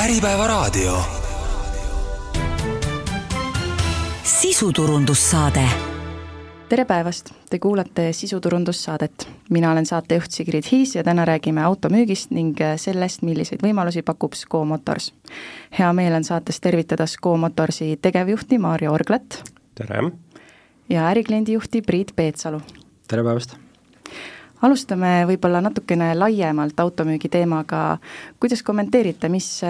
Äripäevaraadio. sisuturundussaade. tere päevast, te kuulate sisuturundussaadet. mina olen saatejuht Sigrid Hiis ja täna räägime automüügist ning sellest, milliseid võimalusi pakub Sco Motors. hea meel on saates tervitada Sco Motorsi tegevjuhti Maarja Orglat. tere! ja ärikliendi juhti Priit Peetsalu. tere päevast! Alustame võib-olla natukene laiemalt automüügi teemaga, kuidas kommenteerite, mis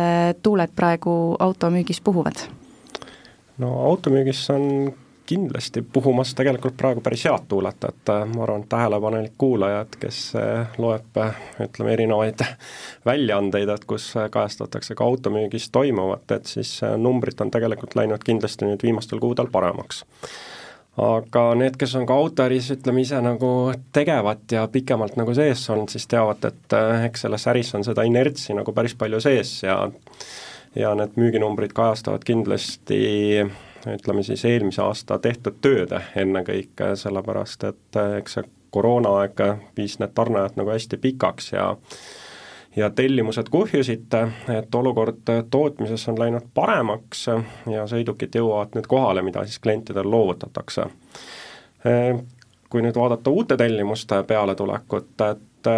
tuuled praegu automüügis puhuvad? no automüügis on kindlasti puhumas tegelikult praegu päris head tuuled, et äh, ma arvan, tähelepanelik kuulajad, kes äh, loeb, äh, ütleme, erinevaid väljaandeid, et kus kajastatakse ka automüügis toimuvat, et siis numbrid on tegelikult läinud kindlasti nüüd viimastel kuudel paremaks aga need, kes on ka autoäris, ütleme ise nagu tegevad ja pikemalt nagu sees olnud, siis teavad, et eks selles äris on seda inertsi nagu päris palju sees ja ja need müüginumbrid kajastavad kindlasti ütleme siis eelmise aasta tehtud tööd ennekõike, sellepärast et eks see koroonaaeg viis need tarneajad nagu hästi pikaks ja ja tellimused kuhjusid, et olukord tootmises on läinud paremaks ja sõidukid jõuavad nüüd kohale, mida siis klientidele loovutatakse. Kui nüüd vaadata uute tellimuste pealetulekut, et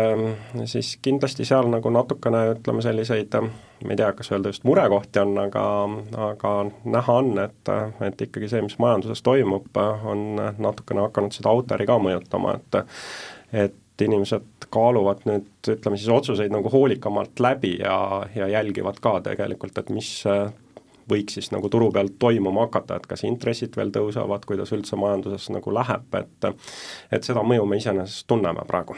siis kindlasti seal nagu natukene ütleme selliseid ma ei tea, kas öelda just murekohti on, aga, aga näha on, et, et ikkagi see, mis majanduses toimub, on natukene hakanud seda autoäri ka mõjutama, et et inimesed kaaluvad nüüd ütleme siis otsuseid nagu hoolikamalt läbi ja, ja jälgivad ka tegelikult, et mis võiks siis nagu turu peal toimuma hakata, et kas intressid veel tõusevad, kuidas üldse majanduses nagu läheb, et et seda mõju me iseenesest tunneme praegu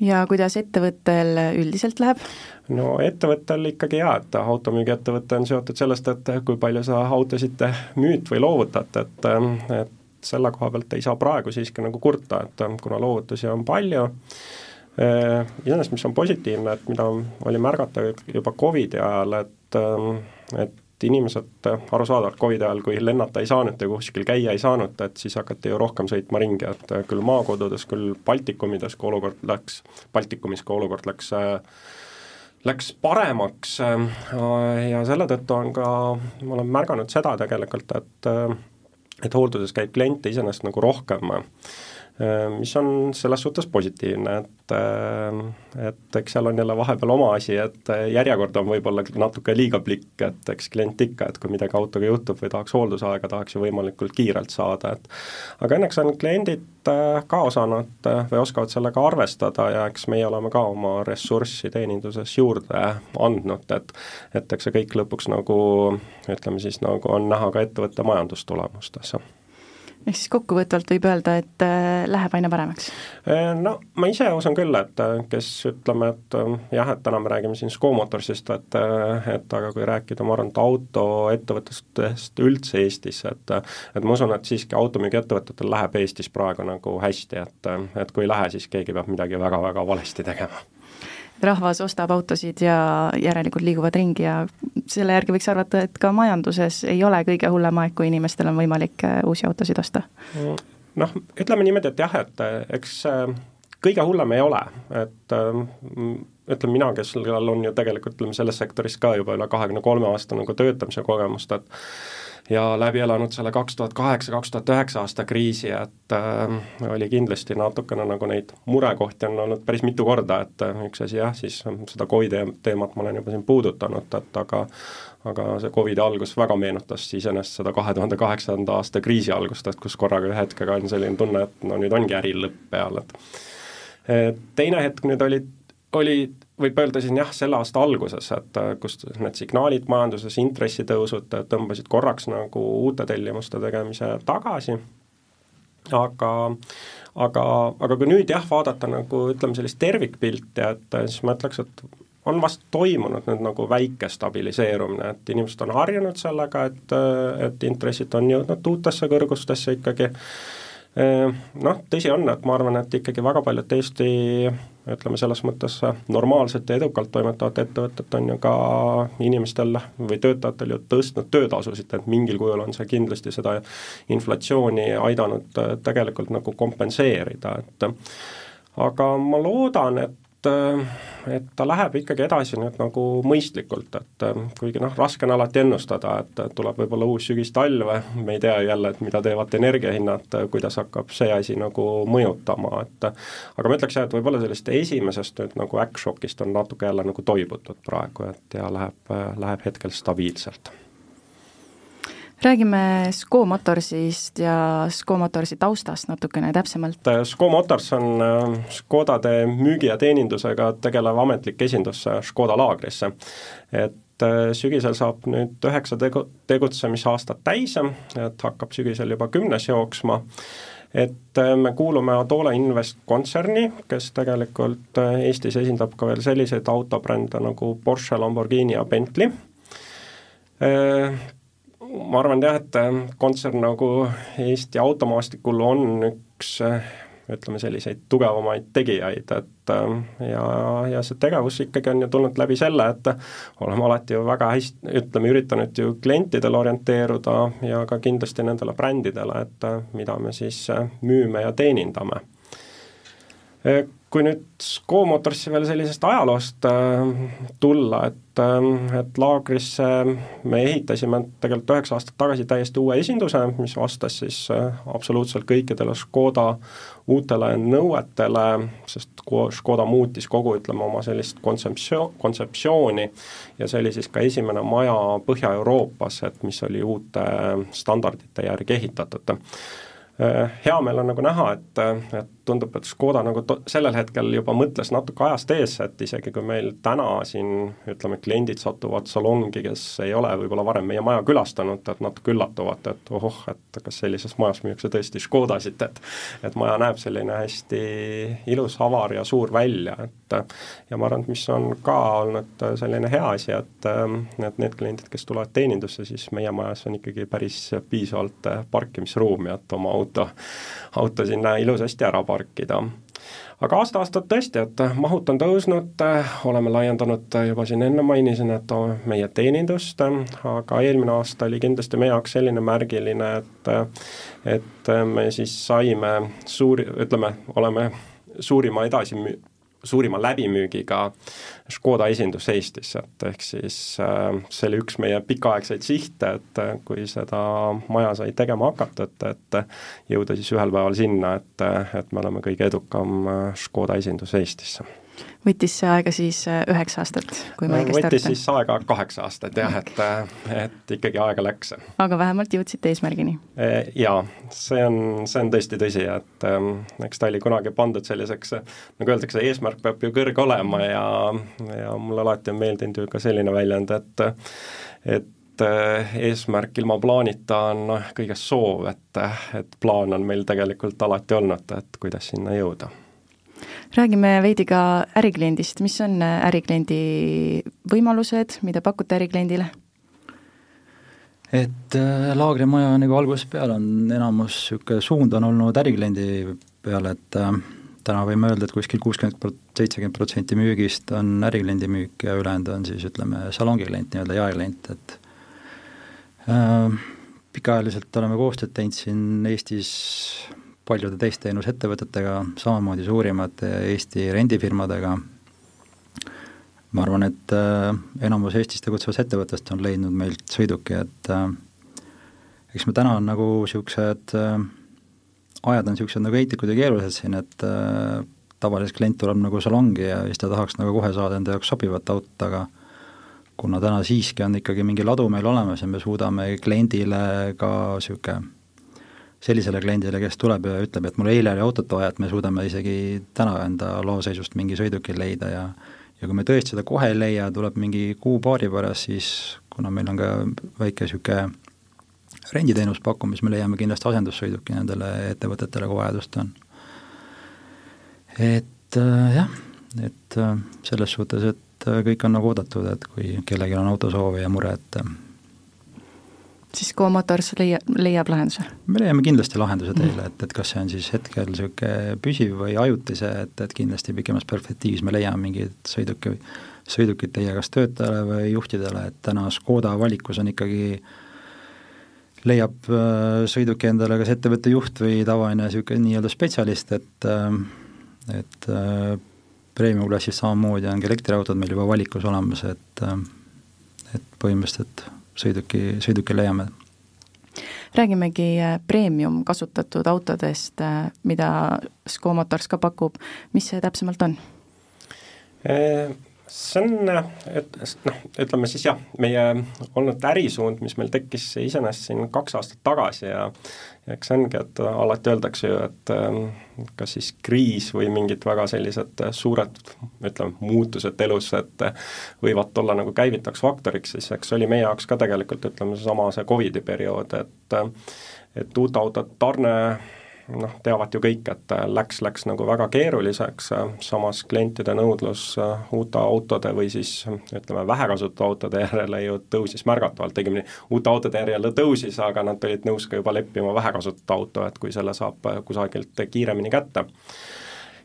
ja kuidas ettevõttel üldiselt läheb? no ettevõttel ikkagi jaa, et automüügiettevõte on seotud sellest, et kui palju sa autosid müüd või loovutad, et, et selle koha pealt ei saa praegu siiski nagu kurta, et kuna loovutusi on palju, iseenesest mis on positiivne, et mida oli märgata juba Covidi ajal, et, et et inimesed arusaadavalt Covidi ajal, kui lennata ei saanud ja kuskil käia ei saanud, et siis hakati ju rohkem sõitma ringi, et küll maakodudes, küll Baltikumides, kui olukord läks, Baltikumis, kui olukord läks läks paremaks ja selle tõttu on ka, ma olen märganud seda tegelikult, et et hoolduses käib kliente iseenesest nagu rohkem mis on selles suhtes positiivne, et äh, et eks seal on jälle vahepeal oma asi, et äh, järjekord on võib-olla natuke liiga pikk, et eks klient ikka, et kui midagi autoga juhtub või tahaks hooldusaega, tahaks ju võimalikult kiirelt saada, et aga õnneks on kliendid ka osanud või oskavad sellega arvestada ja eks meie oleme ka oma ressurssi teeninduses juurde andnud, et et eks see kõik lõpuks nagu ütleme siis nagu on näha ka ettevõtte majandustulemustes ehk siis kokkuvõtvalt võib öelda, et äh, läheb aina paremaks? Äh, no ma ise usun küll, et äh, kes ütleme, et jah, et täna me räägime siin Sco Motorsist, et et aga kui rääkida, ma arvan, et autoettevõtetest üldse Eestis, et et ma usun, et siiski automüügiettevõtetel läheb Eestis praegu nagu hästi, et et kui ei lähe, siis keegi peab midagi väga-väga valesti tegema rahvas ostab autosid ja järelikult liiguvad ringi ja selle järgi võiks arvata, et ka majanduses ei ole kõige hullem aeg, kui inimestel on võimalik äh, uusi autosid osta? noh, ütleme niimoodi, et jah, et äh, eks äh, kõige hullem ei ole, et ütleme mina, kes on ju tegelikult ütleme selles sektoris ka juba üle kahekümne kolme aasta nagu töötamise kogemust, et ja läbi elanud selle kaks tuhat kaheksa, kaks tuhat üheksa aasta kriisi, et äh, oli kindlasti natukene nagu neid murekohti on olnud päris mitu korda, et äh, üks asi jah, siis seda Covidi teemat ma olen juba siin puudutanud, et aga aga see Covidi algus väga meenutas iseenesest seda kahe tuhande kaheksanda aasta kriisi algust, et kus korraga ühe hetkega on selline tunne, et no nüüd ongi äri lõpp peal, et teine hetk nüüd oli, oli võib öelda siin jah, selle aasta alguses, et äh, kus need signaalid majanduses, intressitõusud tõmbasid korraks nagu uute tellimuste tegemise tagasi, aga aga, aga kui nüüd jah, vaadata nagu ütleme, sellist tervikpilti, et äh, siis ma ütleks, et on vast toimunud nüüd nagu väike stabiliseerumine, et inimesed on harjunud sellega, et, äh, et intressid on jõudnud uutesse kõrgustesse ikkagi, noh, tõsi on, et ma arvan, et ikkagi väga paljud Eesti ütleme selles mõttes normaalselt ja edukalt toimetavat ettevõtet on ju ka inimestel või töötajatel ju tõstnud töötasusid, et mingil kujul on see kindlasti seda inflatsiooni aidanud tegelikult nagu kompenseerida, et aga ma loodan, et et ta läheb ikkagi edasi nüüd nagu mõistlikult, et kuigi noh, raske on alati ennustada, et tuleb võib-olla uus sügistalv, me ei tea jälle, et mida teevad energiahinnad, kuidas hakkab see asi nagu mõjutama, et aga ma ütleks jah, et võib-olla sellest esimesest nüüd nagu äkkšokist on natuke jälle nagu toibutud praegu, et ja läheb, läheb hetkel stabiilselt räägime SCO Motorsist ja SCO Motorsi taustast natukene täpsemalt. SCO Motors on äh, Škodade müügi ja teenindusega tegelev ametlik esindus Škoda laagrisse. et äh, sügisel saab nüüd üheksa tegu-, tegutsemisaastat täis, et hakkab sügisel juba kümnes jooksma, et äh, me kuulume Adola Invest kontserni, kes tegelikult Eestis esindab ka veel selliseid autobrände nagu Porsche, Lamborghini ja Bentley ma arvan jah, et äh, kontsern nagu Eesti automaastikul on üks äh, ütleme, selliseid tugevamaid tegijaid, et äh, ja, ja see tegevus ikkagi on ju tulnud läbi selle, et oleme alati ju väga hästi, ütleme, üritanud ju klientidele orienteeruda ja ka kindlasti nendele brändidele, et mida me siis müüme ja teenindame kui nüüd SCO Motorsi veel sellisest ajaloost äh, tulla, et äh,, et laagrisse me ehitasime tegelikult üheksa aastat tagasi täiesti uue esinduse, mis vastas siis äh, absoluutselt kõikidele Škoda uutele nõuetele, sest Škoda muutis kogu, ütleme, oma sellist kontseptsioon, kontseptsiooni ja see oli siis ka esimene maja Põhja-Euroopas, et mis oli uute standardite järgi ehitatud. Äh, hea meel on nagu näha, et, et tundub, et Škoda nagu to-, sellel hetkel juba mõtles natuke ajast ees, et isegi kui meil täna siin ütleme, kliendid satuvad salongi, kes ei ole võib-olla varem meie maja külastanud, et natuke üllatuvad, et ohoh, et kas sellises majas müüakse tõesti Škodasid, et et maja näeb selline hästi ilus, avar ja suur välja, et ja ma arvan, et mis on ka olnud selline hea asi, et et need kliendid, kes tulevad teenindusse, siis meie majas on ikkagi päris piisavalt parkimisruumi, et oma auto, auto sinna ilusasti ära parkida. Aga aasta-aastalt tõesti, et mahut on tõusnud, oleme laiendanud juba siin enne mainisin, et meie teenindust, aga eelmine aasta oli kindlasti meie jaoks selline märgiline, et et me siis saime suuri, ütleme, oleme suurima edasi, suurima läbimüügiga Škoda esindus Eestis, et ehk siis äh, see oli üks meie pikaaegseid sihte, et äh, kui seda maja sai tegema hakata, et, et jõuda siis ühel päeval sinna, et, et me oleme kõige edukam äh, Škoda esindus Eestisse võttis see aega siis äh, üheksa aastat, kui ma õigesti aru saan? võttis siis aega kaheksa aastat jah, et, äh, et ikkagi aega läks. aga vähemalt jõudsite eesmärgini? E, jaa, see on, see on tõesti tõsi, et ähm, eks ta oli kunagi pandud selliseks, nagu öeldakse, eesmärk peab ju kõrge olema ja, ja mulle alati on meeldinud ju ka selline väljend, et et äh, eesmärk ilma plaanita on noh, kõigest soov, et, et plaan on meil tegelikult alati olnud, et kuidas sinna jõuda räägime veidi ka ärikliendist, mis on ärikliendi võimalused, mida pakute ärikliendile? et äh, laagrimaja nagu algusest peale on enamus niisugune suund on olnud ärikliendi peale, et äh, täna võime öelda, et kuskil kuuskümmend prot-, seitsekümmend protsenti müügist on ärikliendi müük ja ülejäänud on siis ütleme, salongi klient, nii-öelda jaeklient, et äh, pikaajaliselt oleme koostööd teinud siin Eestis paljude teiste teenusettevõtetega, samamoodi suurimate Eesti rendifirmadega, ma arvan, et äh, enamus Eestis tegutsevast ettevõttest on leidnud meilt sõiduki, et äh, eks me täna on nagu niisugused äh, ajad on niisugused nagu heitlikud ja keerulised siin, et tavaliselt klient tuleb nagu salongi ja siis ta tahaks nagu kohe saada enda jaoks sobivat autot, aga kuna täna siiski on ikkagi mingi ladu meil olemas ja me suudame kliendile ka niisugune sellisele kliendile, kes tuleb ja ütleb, et mul eile oli autot vaja, et me suudame isegi täna enda laoseisust mingi sõiduki leida ja ja kui me tõesti seda kohe ei leia, tuleb mingi kuu-paari pärast, siis kuna meil on ka väike niisugune renditeenus pakkumis, me leiame kindlasti asendussõiduki nendele ettevõtetele, kui vajadust on. et äh, jah, et äh, selles suhtes, et äh, kõik on nagu oodatud, et kui kellelgi on autosoovi ja mure, et äh, siis Go Motors leia, leiab lahenduse? me leiame kindlasti lahenduse teile, et, et kas see on siis hetkel niisugune püsiv või ajutise, et, et kindlasti pikemas perspektiivis me leiame mingid sõiduki, sõidukid teie kas töötajale või juhtidele, et täna Škoda valikus on ikkagi leiab äh, sõiduki endale kas ettevõtte juht või tavaline niisugune nii-öelda spetsialist, et äh, et äh, premium-klassis samamoodi on ka elektriautod meil juba valikus olemas, et et põhimõtteliselt sõiduki, sõiduki leiame räägimegi premium kasutatud autodest, mida SCO Motors ka pakub, mis see täpsemalt on? See on, et noh, ütleme siis jah, meie olnud ärisuund, mis meil tekkis iseenesest siin kaks aastat tagasi ja eks see ongi, et alati öeldakse ju, et ähm, kas siis kriis või mingid väga sellised suured ütleme, muutused elus, et võivad olla nagu käivitaks faktoriks, siis eks oli meie jaoks ka tegelikult ütleme, seesama see Covidi periood, et et uute autode tarne noh, teavad ju kõik, et äh, läks, läks nagu väga keeruliseks, äh, samas klientide nõudlus äh, uute autode või siis ütleme, vähekasutatud autode järele ju tõusis märgatavalt, õigemini uute autode järele tõusis, aga nad olid nõus ka juba leppima vähekasutatud auto, et kui selle saab kusagilt kiiremini kätte.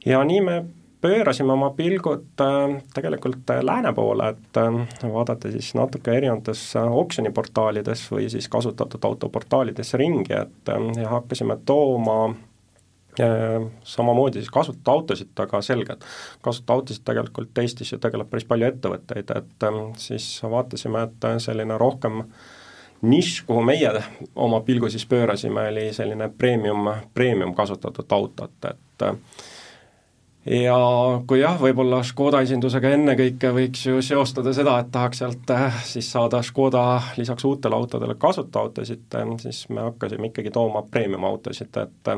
ja nii me pöörasime oma pilgud äh, tegelikult äh, lääne poole, et äh, vaadata siis natuke erinevates oksjoniportaalides või siis kasutatud autoportaalides ringi, et ja hakkasime tooma samamoodi siis kasutatud autosid, aga selgelt, kasutatud autosid tegelikult Eestis ju tegeleb päris palju ettevõtteid, et siis vaatasime, et selline rohkem nišš, kuhu meie oma pilgu siis pöörasime, oli selline premium, premium kasutatud autot, et ja kui jah, võib-olla Škoda esindusega ennekõike võiks ju seostada seda, et tahaks sealt äh, siis saada Škoda lisaks uutele autodele kasutuautosid, äh, siis me hakkasime ikkagi tooma premium-autosid, et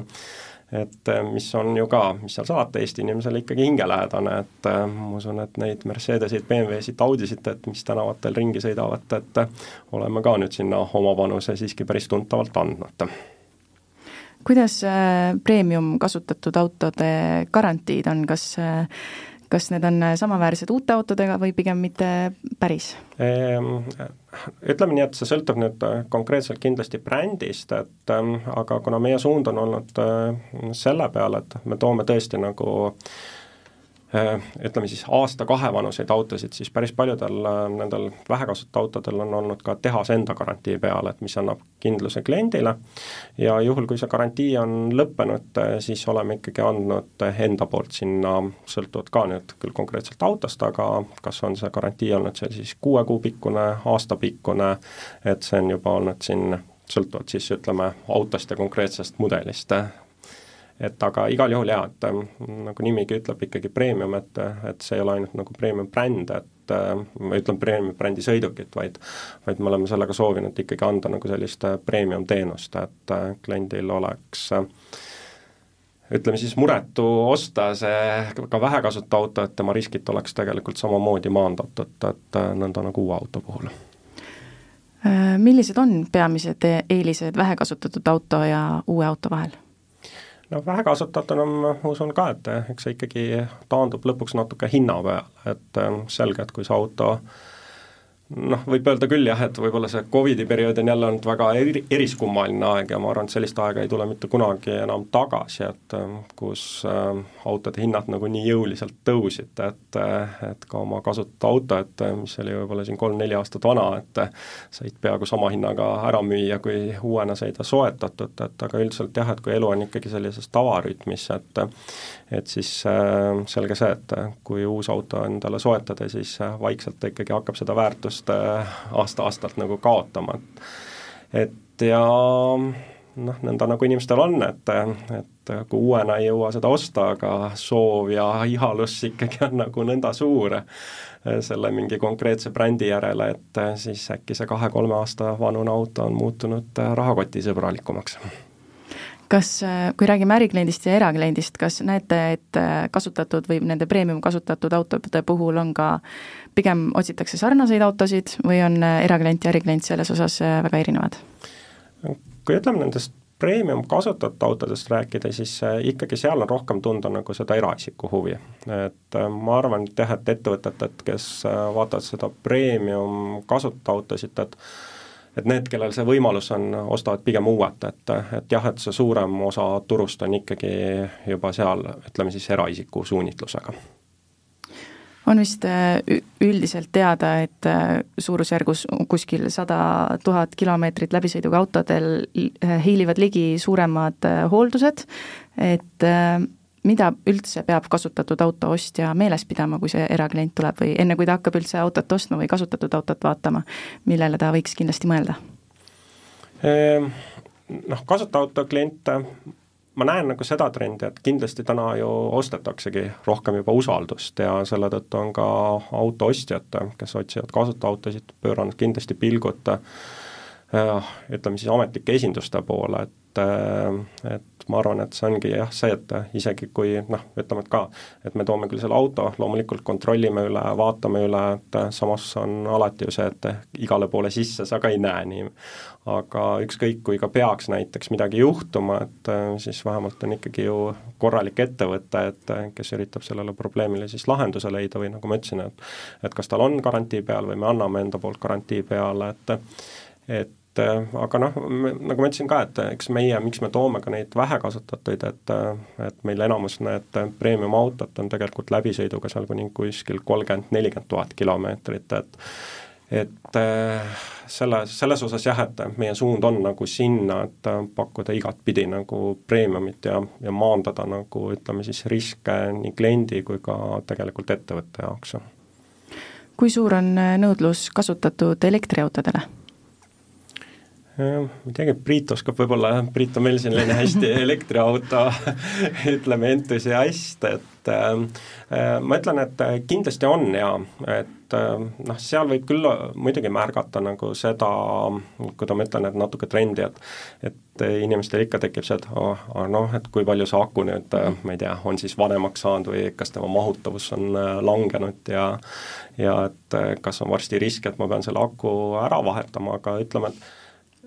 et äh, mis on ju ka, mis seal salata, Eesti inimesele ikkagi hingelähedane, et ma usun, et neid Mercedeseid, BMW-sid, Audisid, et mis tänavatel ringi sõidavad, et oleme ka nüüd sinna oma panuse siiski päris tuntavalt andnud kuidas äh, premium kasutatud autode garantiid on, kas äh, kas need on samaväärsed uute autodega või pigem mitte päris? Ehm, ütleme nii, et see sõltub nüüd äh, konkreetselt kindlasti brändist, et ähm, aga kuna meie suund on olnud selle peale, et me toome tõesti nagu äh, Äh, ütleme siis aasta-kahe vanuseid autosid, siis päris paljudel äh, nendel vähekasutatud autodel on olnud ka tehase enda garantii peal, et mis annab kindluse kliendile. Ja juhul, kui see garantii on lõppenud, äh, siis oleme ikkagi andnud enda poolt sinna, sõltuvalt ka nüüd küll konkreetselt autost, aga kas on see garantii olnud seal siis kuue kuu pikkune, aasta pikkune, et see on juba olnud siin sõltuvalt siis ütleme autost ja konkreetsest mudelist et aga igal juhul jaa, et ähm, nagu nimigi ütleb, ikkagi premium, et, et see ei ole ainult nagu premium bränd, et äh, ma ütlen premium brändi sõidukit, vaid vaid me oleme sellega soovinud ikkagi anda nagu sellist äh, premium teenust, et äh, kliendil oleks ütleme siis muretu osta see ka vähekasutatud auto, et tema riskid oleks tegelikult samamoodi maandatud, et nõnda nagu uue auto puhul millised on peamised eelised vähekasutatud auto ja uue auto vahel? No vähekasutatuna ma usun ka, et eks see ikkagi taandub lõpuks natuke hinna peale, et ähm, selge, et kui see auto noh, võib öelda küll jah, et võib-olla see Covidi periood on jälle olnud väga eri, eriskummaline aeg ja ma arvan, et sellist aega ei tule mitte kunagi enam tagasi, et ähm, kus äh, autode hinnad nagu nii jõuliselt tõusid, et äh, et ka oma kasutatud auto, et äh, mis oli võib-olla siin kolm-neli aastat vana, et äh, said peaaegu sama hinnaga ära müüa, kui uuena said soetatud, et aga üldiselt jah, et kui elu on ikkagi sellises tavarütmis, et et siis äh, selge see, et kui uus auto endale soetada, siis vaikselt ta ikkagi hakkab seda väärtust äh, aasta-aastalt nagu kaotama, et et ja noh, nõnda nagu inimestel on, et, et kui uuena ei jõua seda osta, aga soov ja ihalus ikkagi on nagu nõnda suur selle mingi konkreetse brändi järele, et siis äkki see kahe-kolme aasta vanune auto on muutunud rahakotisõbralikumaks kas, kui räägime ärikliendist ja erakliendist, kas näete, et kasutatud või nende premium kasutatud autode puhul on ka, pigem otsitakse sarnaseid autosid või on eraklient ja äriklient selles osas väga erinevad? kui ütleme nendest premium kasutatud autodest rääkida, siis ikkagi seal on rohkem tunda nagu seda eraisiku huvi. et ma arvan, et jah, et ettevõtted, et kes vaatavad seda premium kasutatud autosid, et et need, kellel see võimalus on, ostavad pigem uued, et, et jah, et see suurem osa turust on ikkagi juba seal, ütleme siis eraisiku suunitlusega. On vist äh, üldiselt teada, et äh, suurusjärgus kuskil sada tuhat kilomeetrit läbisõiduga autodel äh, hiilivad ligi suuremad hooldused, et mida üldse peab kasutatud auto ostja meeles pidama, kui see eraklient tuleb või enne, kui ta hakkab üldse autot ostma või kasutatud autot vaatama, millele ta võiks kindlasti mõelda? Ehm, noh, kasutaauto kliente ma näen nagu seda trendi, et kindlasti täna ju ostetaksegi rohkem juba usaldust ja selle tõttu on ka autoostjad, kes otsivad kasutaautosid, pööranud kindlasti pilgud äh, ütleme siis ametlike esinduste poole, et et, et ma arvan, et see ongi jah, see, et isegi kui noh, ütleme, et ka, et me toome küll selle auto, loomulikult kontrollime üle, vaatame üle, et samas on alati ju see, et igale poole sisse sa ka ei näe nii. aga ükskõik, kui ka peaks näiteks midagi juhtuma, et siis vähemalt on ikkagi ju korralik ettevõte, et kes üritab sellele probleemile siis lahenduse leida või nagu ma ütlesin, et et kas tal on garantii peal või me anname enda poolt garantii peale, et et et äh, aga noh, nagu ma ütlesin ka, et eks meie, miks me toome ka neid vähekasutatuid, et et meil enamus need premium-autod on tegelikult läbisõiduga seal kuni kuskil kolmkümmend, nelikümmend tuhat kilomeetrit, et et äh, selle, selles osas jah, et meie suund on nagu sinna, et pakkuda igatpidi nagu premiumit ja, ja maandada nagu ütleme siis riske nii kliendi kui ka tegelikult ettevõtte jaoks. kui suur on nõudlus kasutatud elektriautodele? Ma ei teagi, Priit oskab võib-olla, Priit on meil selline hästi elektriauto ütleme, entusiast, et äh, ma ütlen, et kindlasti on ja et äh, noh, seal võib küll muidugi märgata nagu seda, kui ma ütlen, et natuke trendi, et et inimestel ikka tekib see, et oh, noh, et kui palju see aku nüüd, äh, ma ei tea, on siis vanemaks saanud või kas tema mahutavus on äh, langenud ja ja et äh, kas on varsti risk, et ma pean selle aku ära vahetama, aga ütleme, et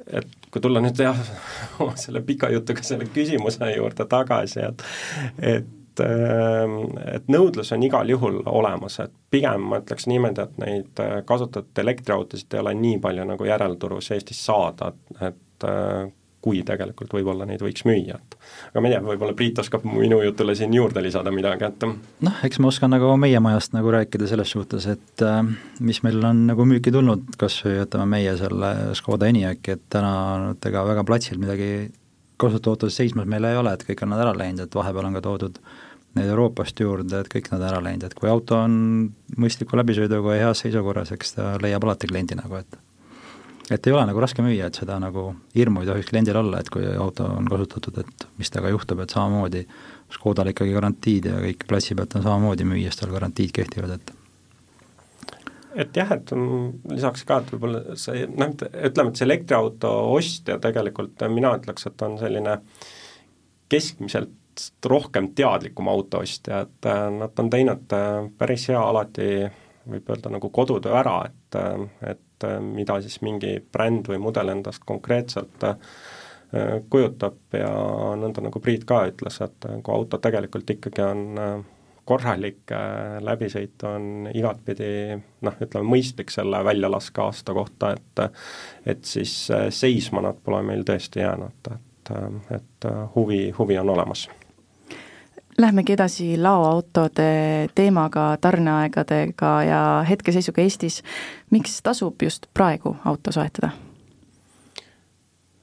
et kui tulla nüüd jah, selle pika jutuga selle küsimuse juurde tagasi, et et ähm, et nõudlus on igal juhul olemas, et pigem ma ütleks niimoodi, et neid äh, kasutatud elektriautosid ei ole nii palju nagu järelturus Eestis saada, et äh, kui tegelikult võib-olla neid võiks müüa, et aga ma ei tea, võib-olla Priit oskab minu jutule siin juurde lisada midagi, et noh, eks ma oskan nagu meie majast nagu rääkida selles suhtes, et äh, mis meil on nagu müüki tulnud, kas või ütleme, meie selle Škoda Enyaqi, et täna ega väga platsil midagi kasutatud autodes seismas meil ei ole, et kõik on nad ära läinud, et vahepeal on ka toodud neid Euroopast juurde, et kõik nad ära läinud, et kui auto on mõistliku läbisõiduga ja heas seisukorras, eks ta leiab alati kliendi nagu, et et ei ole nagu raske müüa, et seda nagu hirmu ei tohiks kliendil olla, et kui auto on kasutatud, et mis temaga juhtub, et samamoodi Škodal ikkagi garantiid ja kõik platsi pealt on samamoodi müües, tal garantiid kehtivad, et et jah, et lisaks ka, et võib-olla see noh, ütleme, et see elektriauto ostja tegelikult mina ütleks, et on selline keskmiselt rohkem teadlikum autoostja, et äh, nad on teinud äh, päris hea alati võib öelda nagu kodutöö ära, et, et mida siis mingi bränd või mudel endast konkreetselt äh, kujutab ja nõnda, nagu Priit ka ütles, et kui auto tegelikult ikkagi on äh, korralik äh, läbisõit, on igatpidi noh, ütleme mõistlik selle väljalaske aasta kohta, et et siis seisma nad pole meil tõesti jäänud, et, et huvi, huvi on olemas Lähmegi edasi laoautode teemaga, tarneaegadega ja hetkeseisuga Eestis. miks tasub just praegu auto soetada?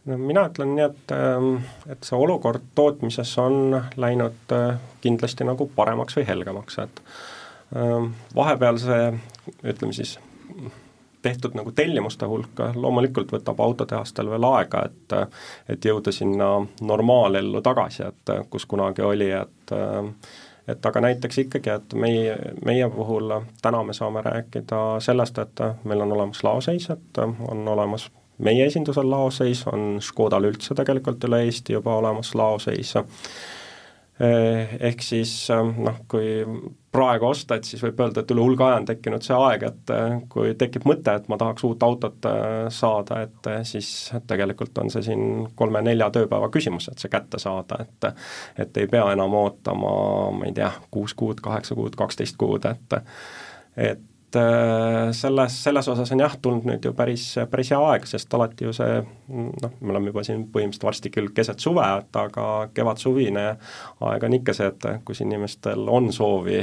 no mina ütlen nii, et, ähm, et see olukord tootmises on läinud äh, kindlasti nagu paremaks või helgemaks, et ähm, vahepeal see, ütleme siis, tehtud nagu tellimuste hulk loomulikult võtab autotehastel veel aega, et et jõuda sinna normaalellu tagasi, et kus kunagi oli, et et aga näiteks ikkagi, et meie, meie puhul täna me saame rääkida sellest, et meil on olemas laoseis, et on olemas meie esindusel laoseis, on Škodal üldse tegelikult üle Eesti juba olemas laoseis. Eh, ehk siis noh, kui praegu osta, et siis võib öelda, et üle hulga aja on tekkinud see aeg, et eh, kui tekib mõte, et ma tahaks uut autot saada, et siis tegelikult on see siin kolme-nelja tööpäeva küsimus, et see kätte saada, et et ei pea enam ootama, ma ei tea, kuus kuud, kaheksa kuud, kaksteist kuud, et et Äh, selles, selles osas on jah, tulnud nüüd ju päris, päris hea aeg, sest alati ju see noh, me oleme juba siin põhimõtteliselt varsti küll keset suve, et aga kevad-suvine aeg on ikka see, et kus inimestel on soovi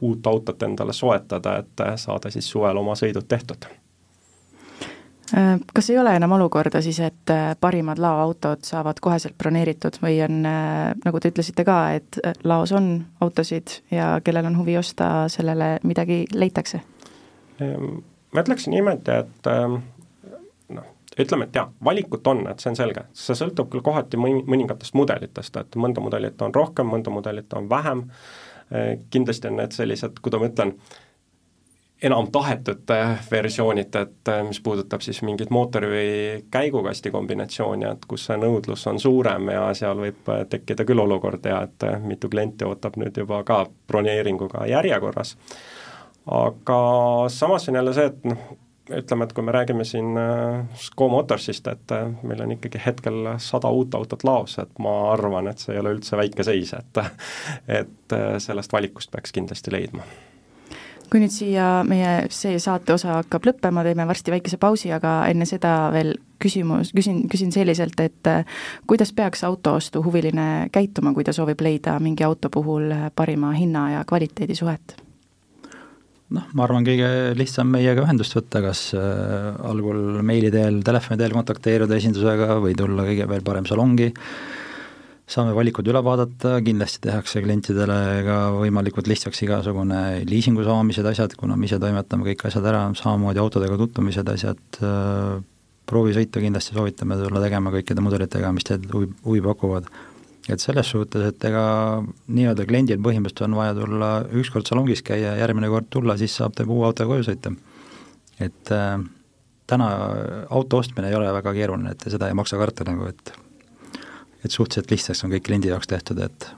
uut autot endale soetada, et saada siis suvel oma sõidud tehtud kas ei ole enam olukorda siis, et äh, parimad laoautod saavad koheselt broneeritud või on, äh, nagu te ütlesite ka, et laos on autosid ja kellel on huvi osta, sellele midagi leitakse? Ehm, ma ütleksin niimoodi, et ehm, noh, ütleme, et jah, valikut on, et see on selge, see sõltub küll kohati mõni, mõningatest mudelitest, et mõnda mudelit on rohkem, mõnda mudelit on vähem, kindlasti on need sellised, kuidas ma ütlen, enam tahetud versioonid, et äh, mis puudutab siis mingit mootori või käigukasti kombinatsiooni, et kus see nõudlus on suurem ja seal võib äh, tekkida küll olukord ja et äh, mitu klienti ootab nüüd juba ka broneeringuga järjekorras. aga samas on jälle see, et noh, ütleme, et kui me räägime siin Sco Motorsist, et meil on ikkagi hetkel sada uut autot laos, et ma arvan, et see ei ole üldse väike seis, et et sellest valikust peaks kindlasti leidma kui nüüd siia meie see saate osa hakkab lõppema, teeme varsti väikese pausi, aga enne seda veel küsimus, küsin, küsin selliselt, et äh, kuidas peaks autoostuhuviline käituma, kui ta soovib leida mingi auto puhul parima hinna ja kvaliteedi suhet? noh, ma arvan, kõige lihtsam meiega ühendust võtta, kas äh, algul meili teel, telefoni teel kontakteeruda esindusega või tulla kõigepealt parem salongi äh,, saame valikud üle vaadata, kindlasti tehakse klientidele ka võimalikult lihtsaks igasugune liisingu saamised, asjad, kuna me ise toimetame kõik asjad ära, samamoodi autodega tutvumised, asjad, äh, proovisõitu kindlasti soovitame tulla tegema kõikide mudelitega, mis teil huvi, huvi pakuvad. et selles suhtes, et ega nii-öelda kliendil põhimõtteliselt on vaja tulla ükskord salongis käia, järgmine kord tulla, siis saab ta uue autoga koju sõita. et äh, täna auto ostmine ei ole väga keeruline, et seda ei maksa karta nagu, et et suhteliselt lihtsaks on kõik kliendi jaoks tehtud, et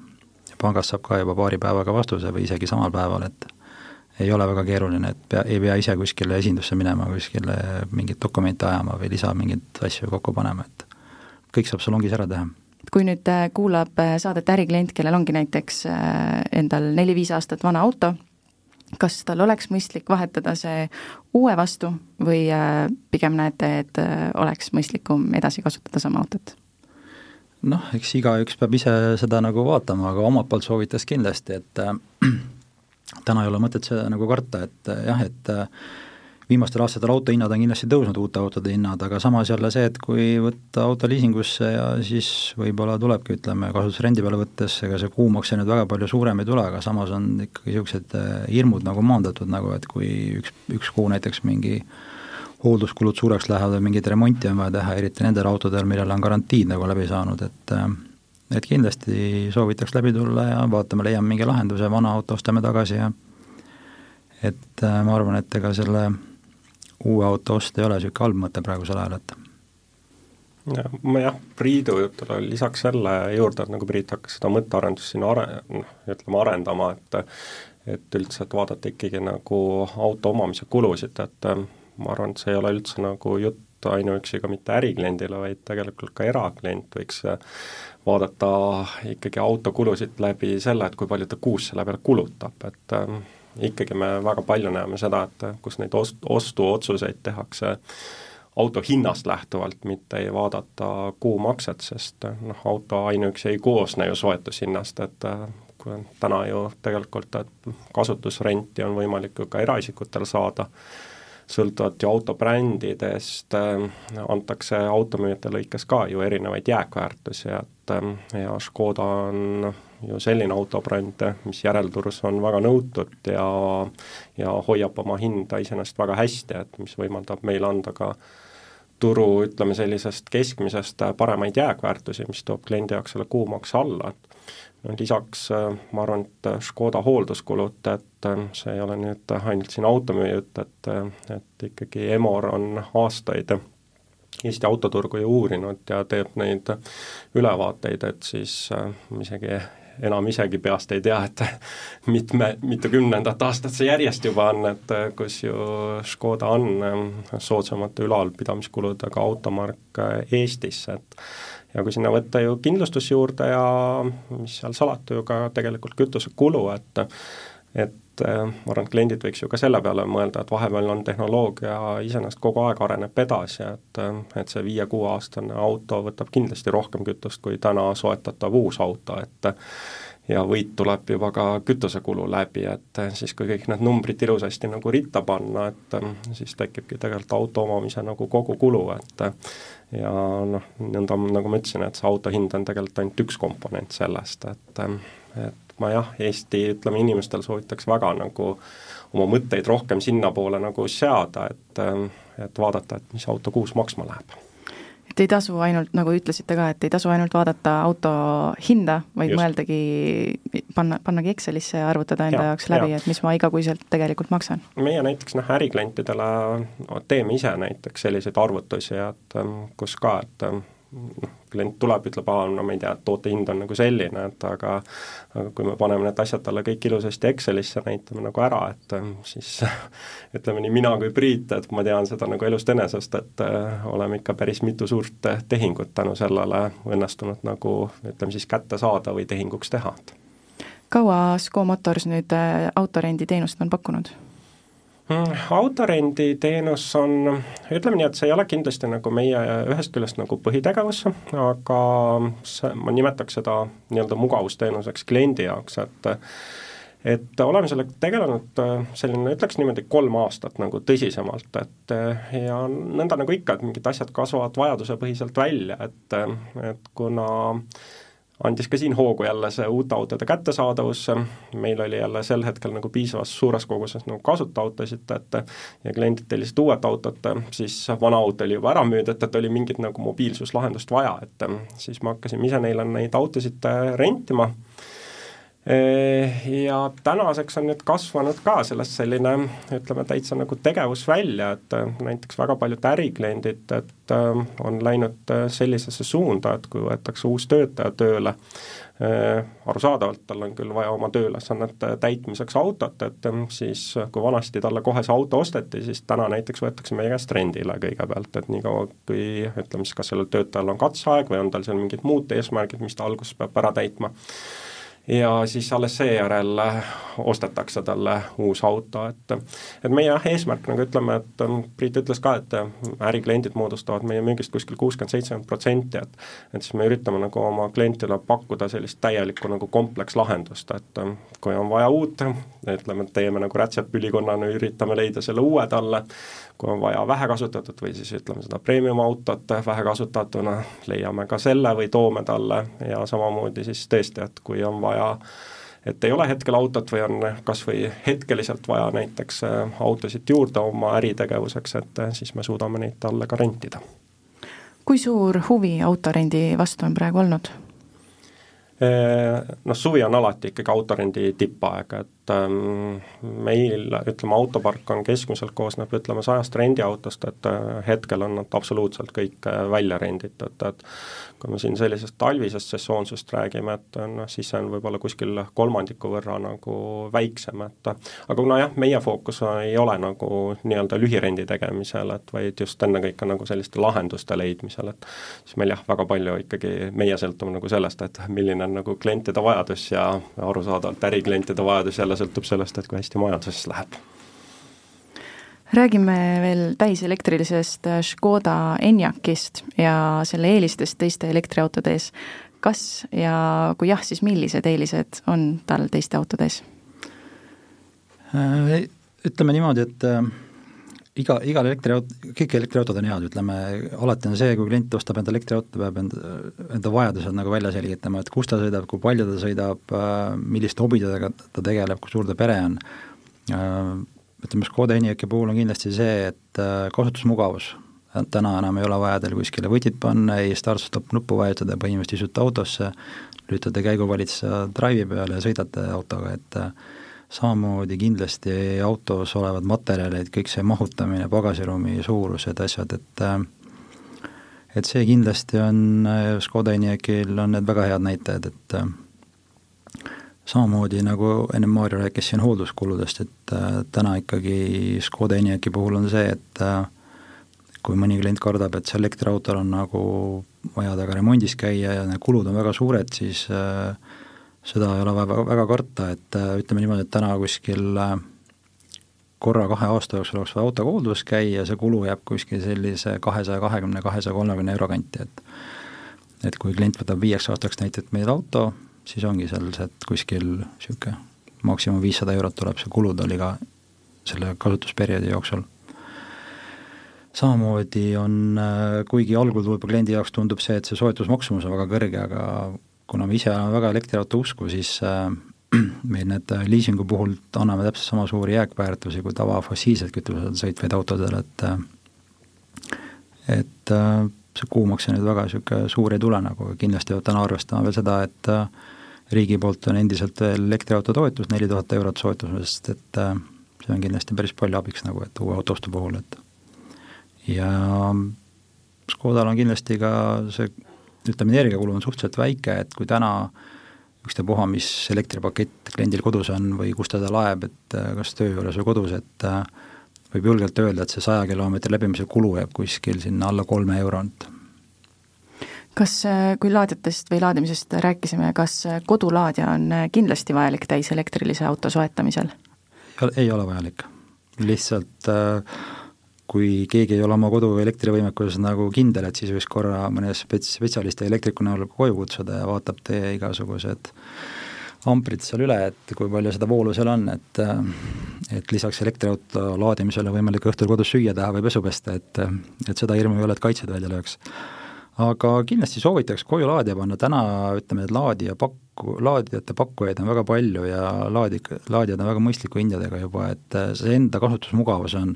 pangast saab ka juba paari päevaga vastuse või isegi samal päeval, et ei ole väga keeruline, et pea, ei pea ise kuskile esindusse minema, kuskile mingeid dokumente ajama või lisa mingeid asju kokku panema, et kõik saab salongis ära teha kui nüüd äh, kuulab äh, saadet äriklient, kellel ongi näiteks äh, endal neli-viis aastat vana auto, kas tal oleks mõistlik vahetada see uue vastu või pigem näete, et oleks mõistlikum edasi kasutada sama autot? Noh, eks igaüks peab ise seda nagu vaatama, aga omalt poolt soovitas kindlasti, et äh, täna ei ole mõtet seda nagu karta, et äh, jah, et äh, viimastel aastatel autohinnad on kindlasti tõusnud, uute autode hinnad, aga samas jälle see, et kui võtta auto liisingusse ja siis võib-olla tulebki, ütleme, kasutusrendi peale võttes, ega see kuumakse nüüd väga palju suurem ei tule, aga samas on ikkagi niisugused äh, hirmud nagu maandatud nagu, et kui üks, üks kuu näiteks mingi äh, hoolduskulud suureks lähevad või mingit remonti on vaja teha, eriti nendel autodel, millel on garantiid nagu läbi saanud, et äh, et kindlasti soovitaks läbi tulla ja vaatame, leiame mingi lahenduse, vana auto ostame tagasi ja et äh, ma arvan, et ega selle uue auto ost ei ole niisugune halb mõte praegusel ajal, et ja ma jah, Priidu jutule lisaks selle juurde, et nagu Priit hakkas seda mõttearendust siin are-, noh, ütleme arendama, et et üldse, et vaadata ikkagi nagu auto omamise kulusid, et ma arvan, et see ei ole üldse nagu jutt ainuüksi ka mitte ärikliendile, vaid tegelikult ka eraklient võiks vaadata ikkagi autokulusid läbi selle, et kui palju ta kuus selle peale kulutab, et äh, ikkagi me väga palju näeme seda, et kus neid ost-, ostuotsuseid tehakse auto hinnast lähtuvalt, mitte ei vaadata kuumakset, sest noh, auto ainuüksi ei koosne ju soetushinnast, et kui on täna ju tegelikult, et kasutusrenti on võimalik ju ka eraisikutel saada, sõltuvalt ju autobrändidest äh, antakse automüüjate lõikes ka ju erinevaid jääkväärtusi, et äh, ja Škoda on ju selline autobränd, mis järelturus on väga nõutud ja ja hoiab oma hinda iseenesest väga hästi, et mis võimaldab meil anda ka turu, ütleme sellisest keskmisest paremaid jääkväärtusi, mis toob kliendi jaoks selle kuumakse alla, et no lisaks äh, ma arvan, et äh, Škoda hoolduskulud, et äh, see ei ole nüüd ainult siin automüüja jutt, et, et ikkagi Emor on aastaid Eesti autoturgu ju uurinud ja teeb neid ülevaateid, et siis isegi enam isegi peast ei tea, et mitme, mitukümnendat aastat see järjest juba on, et kus ju Škoda on soodsamate ülalpidamiskuludega automark Eestis, et ja kui sinna võtta ju kindlustus juurde ja mis seal salata, ju ka tegelikult kütusekulu, et et äh, ma arvan, et kliendid võiks ju ka selle peale mõelda, et vahepeal on tehnoloogia iseenesest kogu aeg areneb edasi, et et see viie-kuueaastane auto võtab kindlasti rohkem kütust kui täna soetatav uus auto, et ja võit tuleb juba ka kütusekulu läbi, et siis kui kõik need numbrid ilusasti nagu ritta panna, et siis tekibki tegelikult auto omamise nagu kogukulu, et ja noh, nõnda nagu ma ütlesin, et see auto hind on tegelikult ainult üks komponent sellest, et et ma jah, Eesti ütleme, inimestel soovitaks väga nagu oma mõtteid rohkem sinnapoole nagu seada, et et vaadata, et mis auto kuus maksma läheb et ei tasu ainult, nagu ütlesite ka, et ei tasu ainult vaadata auto hinda, vaid Just. mõeldagi, panna, pannagi Excelisse ja arvutada enda ja, jaoks läbi, et mis ma igakuiselt tegelikult maksan. meie näiteks noh, äriklientidele no, teeme ise näiteks selliseid arvutusi, et kus ka, et noh, klient tuleb, ütleb, aa, no ma ei tea, toote hind on nagu selline, et aga aga kui me paneme need asjad talle kõik ilusasti Excelisse, näitame nagu ära, et siis ütleme nii mina kui Priit, et ma tean seda nagu elust enesest, et äh, oleme ikka päris mitu suurt tehingut tänu sellele õnnestunud nagu ütleme siis kätte saada või tehinguks teha. kaua Sco Motors nüüd äh, autorenditeenust on pakkunud? Mm, autorenditeenus on, ütleme nii, et see ei ole kindlasti nagu meie ühest küljest nagu põhitegevus, aga see, ma nimetaks seda nii-öelda mugavusteenuseks kliendi jaoks, et et oleme sellega tegelenud selline, ütleks niimoodi, kolm aastat nagu tõsisemalt, et ja nõnda nagu ikka, et mingid asjad kasvavad vajadusepõhiselt välja, et, et kuna äh, andis ka siin hoogu jälle see uute autode kättesaadavus, meil oli jälle sel hetkel nagu piisavas suures koguses nagu kasutaautosid, et ja kliendid tellisid uued autot, siis vana auto oli juba ära müüdud, et oli mingit nagu mobiilsuslahendust vaja, et siis me hakkasime ise neile neid autosid rentima ja tänaseks on nüüd kasvanud ka sellest selline ütleme, täitsa nagu tegevus välja, et näiteks väga paljud ärikliendid, et on läinud sellisesse suunda, et kui võetakse uus töötaja tööle, arusaadavalt tal on küll vaja oma tööülesannete täitmiseks autot, et siis kui vanasti talle kohe see auto osteti, siis täna näiteks võetakse meie käest rendile kõigepealt, et niikaua kui ütleme siis, kas sellel töötajal on katseaeg või on tal seal mingid muud eesmärgid, mis ta alguses peab ära täitma ja siis alles seejärel äh, ostetakse talle uus auto, et et meie jah, eesmärk nagu ütleme, et ähm, Priit ütles ka, et äh, ärikliendid moodustavad meie müügist kuskil kuuskümmend, seitsekümmend protsenti, et et siis me üritame nagu oma klientidele pakkuda sellist täielikku nagu komplekslahendust, et ähm, kui on vaja uut, ütleme, et teeme nagu rätsepülikonnana, üritame leida selle uue talle, kui on vaja vähe kasutatud või siis ütleme seda premium autot vähe kasutatuna, leiame ka selle või toome talle ja samamoodi siis tõesti, et kui on vaja et ei ole hetkel autot või on kas või hetkeliselt vaja näiteks äh, autosid juurde oma äritegevuseks, et äh, siis me suudame neid talle ka rentida. kui suur huvi autorendi vastu on praegu olnud? Äh, noh, suvi on alati ikkagi autorendi tippaeg, et et ähm, meil, ütleme, autopark on keskmiselt koosneb, ütleme, sajast rendiautost, et äh, hetkel on nad absoluutselt kõik äh, välja renditud, et kui me siin sellisest talvisest sessoonsusest räägime, et noh, siis see on võib-olla kuskil kolmandiku võrra nagu väiksem, et aga kuna jah, meie fookus ei ole nagu nii-öelda lühirendi tegemisel, et vaid just ennekõike nagu selliste lahenduste leidmisel, et siis meil jah, väga palju ikkagi, meie sõltume nagu sellest, et milline on nagu klientide vajadus ja arusaadavalt äriklientide vajadus jälle sõltub sellest, et kui hästi majanduses läheb. Räägime veel täiselektrilisest Škoda Enyaqist ja selle eelistest teiste elektriautode ees. kas ja kui jah, siis millised eelised on tal teiste autode ees? Äh, ütleme niimoodi, et äh, iga, igal elektriaut-, kõik elektriautod on head, ütleme, alati on see, kui klient ostab enda elektriauto, peab enda, enda vajadused nagu välja selgitama, et kus ta sõidab, kui palju ta sõidab, äh, milliste hobidega ta tegeleb, kui suur ta pere on. Äh, ütleme, Škoda Enyaqi puhul on kindlasti see, et äh, kasutusmugavus, täna enam ei ole vaja teil kuskile võtit panna, ei start-stop nuppu vajutada, põhimõtteliselt istute autosse, lülitate käiguvalitsa drive'i peale ja sõidate autoga, et samamoodi kindlasti autos olevad materjalid, kõik see mahutamine, pagasiruumi suurused, asjad, et äh, et see kindlasti on, äh, Škoda Enyaqil on need väga head näitajad, et äh, samamoodi nagu enne Maarja rääkis siin hoolduskuludest, et täna ikkagi Škoda Enyaqi puhul on see, et kui mõni klient kardab, et see elektriautol on nagu vaja temaga remondis käia ja need kulud on väga suured, siis äh, seda ei ole väga, väga karta, et äh, ütleme niimoodi, et täna kuskil äh, korra kahe aasta jooksul oleks vaja autoga hoolduses käia see kulu jääb kuskil sellise kahesaja kahekümne, kahesaja kolmekümne euro kanti, et et kui klient võtab viieks aastaks näiteks meil auto, siis ongi seal see, et kuskil niisugune maksimum viissada eurot tuleb see kulud oli ka selle kasutusperioodi jooksul. samamoodi on, äh, kuigi algul võib-olla kliendi jaoks tundub see, et see soetusmaksumus on väga kõrge, aga kuna me ise oleme väga elektriauto usku, siis äh, meil need liisingu puhul anname täpselt sama suuri jääkväärtusi kui tava fossiilselt kütusel sõitvaid autodel, et äh, et äh, see nüüd väga niisugune suur ei tule nagu, kindlasti peab täna arvestama veel seda, et äh, riigi poolt on endiselt veel elektriauto toetus, neli tuhat eurot soetusest, et äh, see on kindlasti päris palju abiks nagu, et uue autoostu puhul, et. Ja Škodal on kindlasti ka see ütleme, energiakulu on suhteliselt väike, et kui täna ükstapuha, mis elektripakett kliendil kodus on või kus ta seda laeb, et kas töö juures või kodus, et võib julgelt öelda, et see saja kilomeetri läbimise kulu jääb kuskil sinna alla kolme eurot kas, äh, kui laadijatest või laadimisest rääkisime, kas äh, kodulaadija on äh, kindlasti vajalik täiselektrilise auto soetamisel? ei ole vajalik, lihtsalt kui keegi ei ole oma kodu elektrivõimekuses nagu kindel, et siis võiks korra mõne spets-, spetsialisti elektriku näol koju kutsuda ja vaatab teie igasugused amprid seal üle, et kui palju seda voolu seal on, et et lisaks elektriauto laadimisele võimalik õhtul kodus süüa teha või pesu pesta, et et seda hirmu ei ole, et kaitsed välja lööks. Aga kindlasti soovitaks koju laadija panna, täna ütleme, et laadija pakku, laadijate pakkujaid on väga palju ja laadi, laadijad on väga mõistliku hindadega juba, et see enda kasutusmugavus on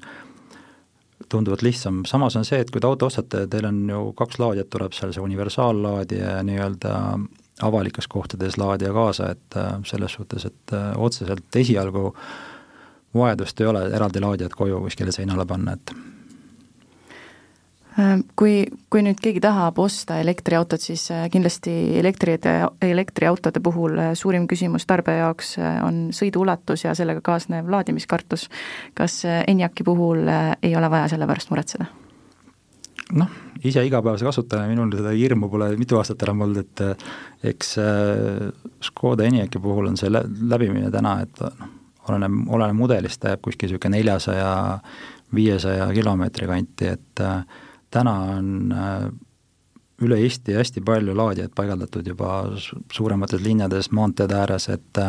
tunduvalt lihtsam, samas on see, et kui te auto ostate, teil on ju kaks laadijat, tuleb seal see universaallaadija ja nii-öelda avalikes kohtades laadija kaasa, et selles suhtes, et otseselt esialgu vajadust ei ole eraldi laadijat koju kuskile seinale panna, et Äh, kui, kui nüüd keegi tahab osta elektriautot, siis äh, kindlasti elektride, elektriautode puhul äh, suurim küsimus tarbija jaoks on sõiduulatus ja sellega kaasnev laadimiskartus. kas Enyaqi puhul ei ole vaja selle pärast muretseda? Noh, ise igapäevase kasutajana minul seda hirmu pole mitu aastat enam olnud, et eks Škoda Enyaqi puhul on see läbimine täna, et noh, oleneb, oleneb mudelist, ta jääb kuskil niisugune neljasaja, viiesaja kilomeetri kanti, et täna on üle Eesti hästi palju laadijaid paigaldatud juba suuremates linnades, maanteede ääres, et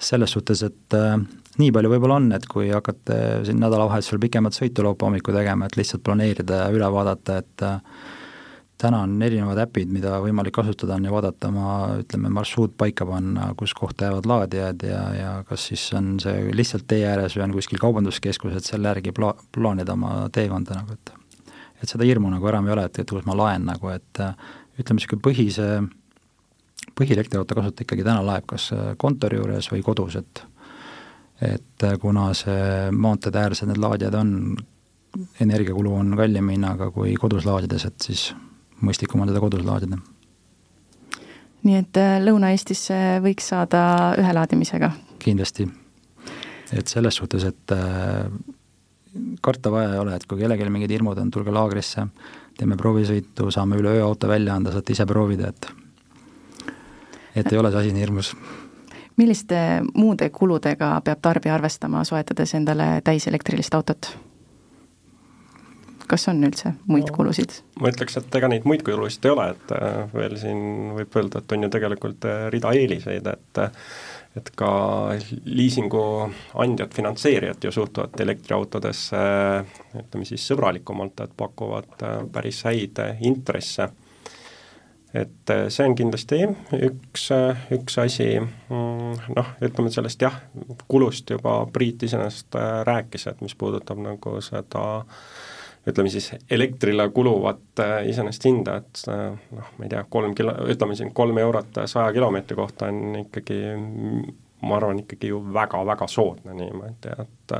selles suhtes, et nii palju võib-olla on, et kui hakkate siin nädalavahetusel pikemat sõitu laupäeva hommikul tegema, et lihtsalt planeerida ja üle vaadata, et täna on erinevad äpid, mida võimalik kasutada on ja vaadata oma ütleme, marsruut paika panna, kus kohta jäävad laadijad ja, ja kas siis on see lihtsalt tee ääres või on kuskil kaubanduskeskus, et selle järgi pla-, plaanida oma teekonda nagu, et et seda hirmu nagu enam ei ole, et, et kus ma laen nagu, et äh, ütleme, niisugune põhise, põhielektriauto kasutaja ikkagi täna laeb kas äh, kontori juures või kodus, et et äh, kuna see maanteede äärsed need laadijad on, energiakulu on kallima hinnaga kui kodus laadides, et siis mõistlikum on teda kodus laadida. nii et Lõuna-Eestisse võiks saada ühe laadimisega? kindlasti. et selles suhtes, et karta vaja ei ole, et kui kellelgi mingid hirmud on, tulge laagrisse, teeme proovisõitu, saame üle öö auto välja anda, saate ise proovida, et et ei ole see asi nii hirmus. Milliste muude kuludega peab tarbija arvestama, soetades endale täiselektrilist autot? kas on üldse muid no, kulusid? ma ütleks, et ega neid muid kulusid ei ole, et äh, veel siin võib öelda, et on ju tegelikult äh, rida eeliseid, et äh, et ka liisinguandjad, finantseerijad ju suhtuvad elektriautodesse ütleme siis sõbralikumalt, et pakuvad päris häid intresse. Et äh, see on kindlasti üks, üks asi, mm, noh, ütleme sellest jah, kulust juba Priit iseenesest rääkis, et mis puudutab nagu seda ütleme siis elektrile kuluvat iseenesest hinda, et noh, ma ei tea, kolm kilo, ütleme siin kolm eurot saja kilomeetri kohta on ikkagi ma arvan, ikkagi ju väga-väga soodne niimoodi, et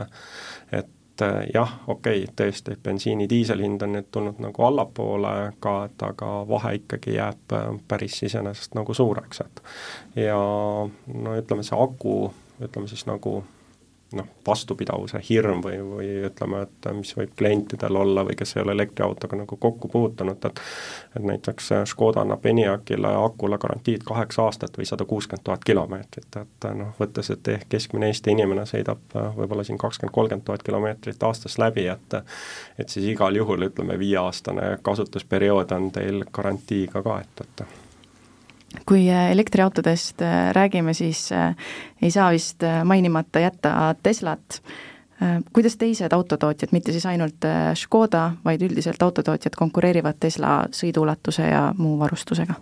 et jah, okei okay,, tõesti, bensiini, diiseli hind on nüüd tulnud nagu allapoole ka, et aga vahe ikkagi jääb päris iseenesest nagu suureks, et ja no ütleme, see aku, ütleme siis nagu noh, vastupidavuse hirm või, või ütleme, et mis võib klientidel olla või kes ei ole elektriautoga nagu kokku puutunud, et et näiteks Škoda annab Enyaqile akule garantiid kaheksa aastat või sada kuuskümmend tuhat kilomeetrit, et noh, võttes, et ehk keskmine Eesti inimene sõidab võib-olla siin kakskümmend, kolmkümmend tuhat kilomeetrit aastas läbi, et et siis igal juhul ütleme, viieaastane kasutusperiood on teil garantiiga kaetud kui elektriautodest räägime, siis ei saa vist mainimata jätta Teslat Äh, kuidas teised autotootjad, mitte siis ainult äh, Škoda, vaid üldiselt autotootjad konkureerivad Tesla sõiduulatuse ja muu varustusega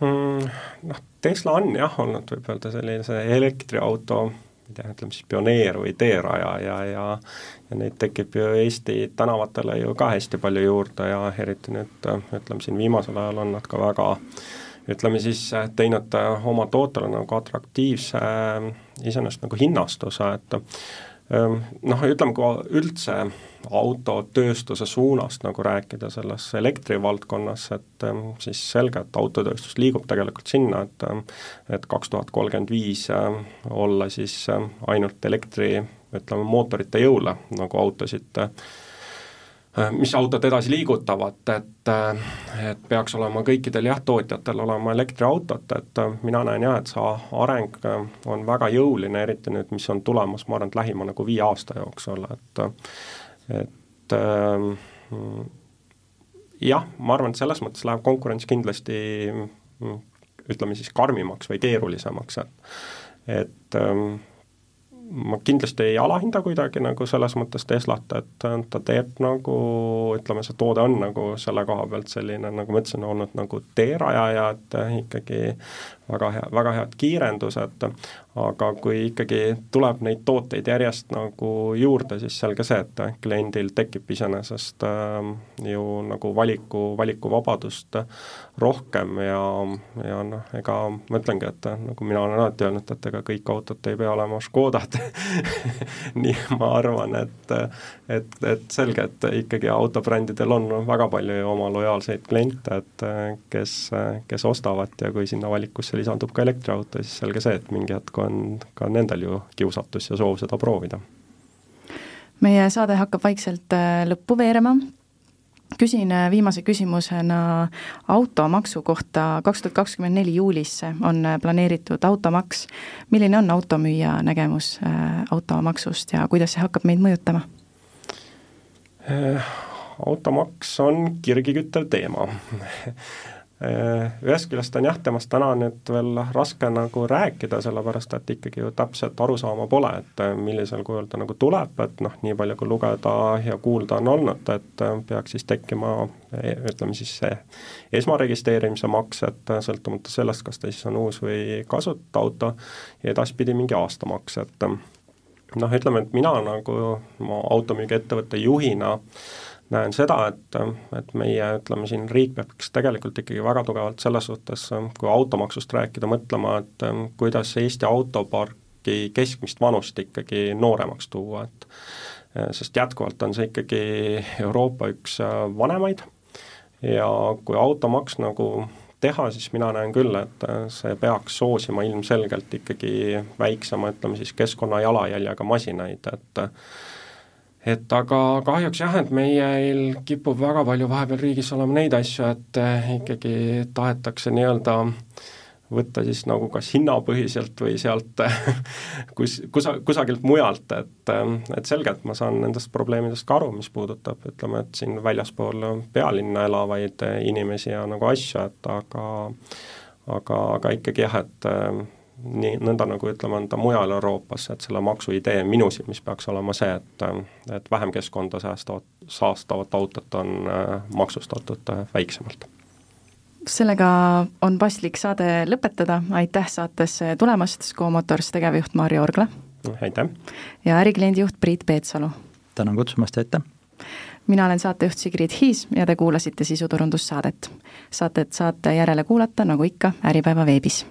mm,? Noh, Tesla on jah olnud, võib öelda sellise elektriauto ma ei tea, ütleme siis pioneer või teerajaja ja, ja ja neid tekib ju Eesti tänavatele ju ka hästi palju juurde ja eriti nüüd ütleme siin viimasel ajal on nad ka väga ütleme siis teinud oma tootele nagu atraktiivse iseenesest nagu hinnastuse, et Ehm, noh, ütleme, kui üldse autotööstuse suunast nagu rääkida selles elektrivaldkonnas, et ehm, siis selge, et autotööstus liigub tegelikult sinna, et ehm, et kaks tuhat kolmkümmend viis olla siis ainult elektri ütleme, mootorite jõule nagu autosid Äh, mis autod edasi liigutavad, et äh, et peaks olema kõikidel jah, tootjatel olema elektriautot, et äh, mina näen jah, et see areng on väga jõuline, eriti nüüd, mis on tulemas, ma arvan, et lähima nagu viie aasta jooksul, et et jah, ma arvan, et selles mõttes läheb konkurents kindlasti ütleme siis karmimaks või keerulisemaks, et et ähm, ma kindlasti ei alahinda kuidagi nagu selles mõttes Teslat, et ta teeb nagu, ütleme, see toode on nagu selle koha pealt selline, nagu ma ütlesin, olnud nagu teerajaja, et ikkagi väga hea, väga head kiirendused, aga kui ikkagi tuleb neid tooteid järjest nagu juurde, siis selge see, et kliendil tekib iseenesest äh, ju nagu valiku, valikuvabadust rohkem ja, ja noh, ega ma ütlengi, et nagu mina olen alati öelnud, et ega kõik autod ei pea olema Škodad. Nii ma arvan, et et, et selge, et ikkagi autobrändidel on väga palju ju oma lojaalseid kliente, et kes, kes ostavad ja kui sinna valikusse lisandub ka elektriauto, siis selge see, et mingi hetk on ka nendel ju kiusatus ja soov seda proovida. meie saade hakkab vaikselt äh, lõppu veerema, küsin äh, viimase küsimusena automaksu kohta, kaks tuhat kakskümmend neli juulisse on äh, planeeritud automaks. milline on automüüja nägemus automaksust ja kuidas see hakkab meid mõjutama? automaks on kirgi küttev teema ühest küljest on jah, temast täna nüüd veel raske nagu rääkida, sellepärast et ikkagi ju täpset arusaama pole, et äh, millisel kujul ta nagu tuleb, et noh, nii palju kui lugeda ja kuulda on olnud, et äh, peaks siis tekkima e, ütleme siis see esmaregistreerimise maks, et sõltumata sellest, kas ta siis on uus või kasuta auto, ja edaspidi mingi aastamaks, et noh, ütleme, et mina nagu oma automüügiettevõtte juhina äh, näen seda, et, et meie, ütleme siin, riik peaks tegelikult ikkagi väga tugevalt selles suhtes, kui automaksust rääkida, mõtlema, et kuidas Eesti autoparki keskmist vanust ikkagi nooremaks tuua, et sest jätkuvalt on see ikkagi Euroopa üks vanemaid. Ja kui automaks nagu teha, siis mina näen küll, et see peaks soosima ilmselgelt ikkagi väiksema, ütleme siis keskkonna jalajäljega masinaid, et et aga kahjuks jah, et meil kipub väga palju vahepeal riigis olema neid asju, et eh, ikkagi tahetakse nii-öelda võtta siis nagu kas hinnapõhiselt või sealt kus, kusa-, kusagilt mujalt, et selge, et ma saan nendest probleemidest ka aru, mis puudutab, ütleme, et siin väljaspool pealinna elavaid inimesi ja nagu asju, et aga aga, aga ikkagi jah, et nii, nõnda nagu ütleme, anda mujal Euroopas, et selle maksu idee minu silmis peaks olema see, et et vähem keskkonda säästavat, saastavat autot on äh, maksustatud äh, väiksemalt. sellega on paslik saade lõpetada, aitäh saatesse tulemast, Sco Motors tegevjuht Marju Orgla! aitäh! ja ärikliendi juht Priit Peetsalu! tänan kutsumast ja aitäh! mina olen saatejuht Sigrid Hiis ja te kuulasite sisuturundussaadet. saadet saate järele kuulata, nagu ikka, Äripäeva veebis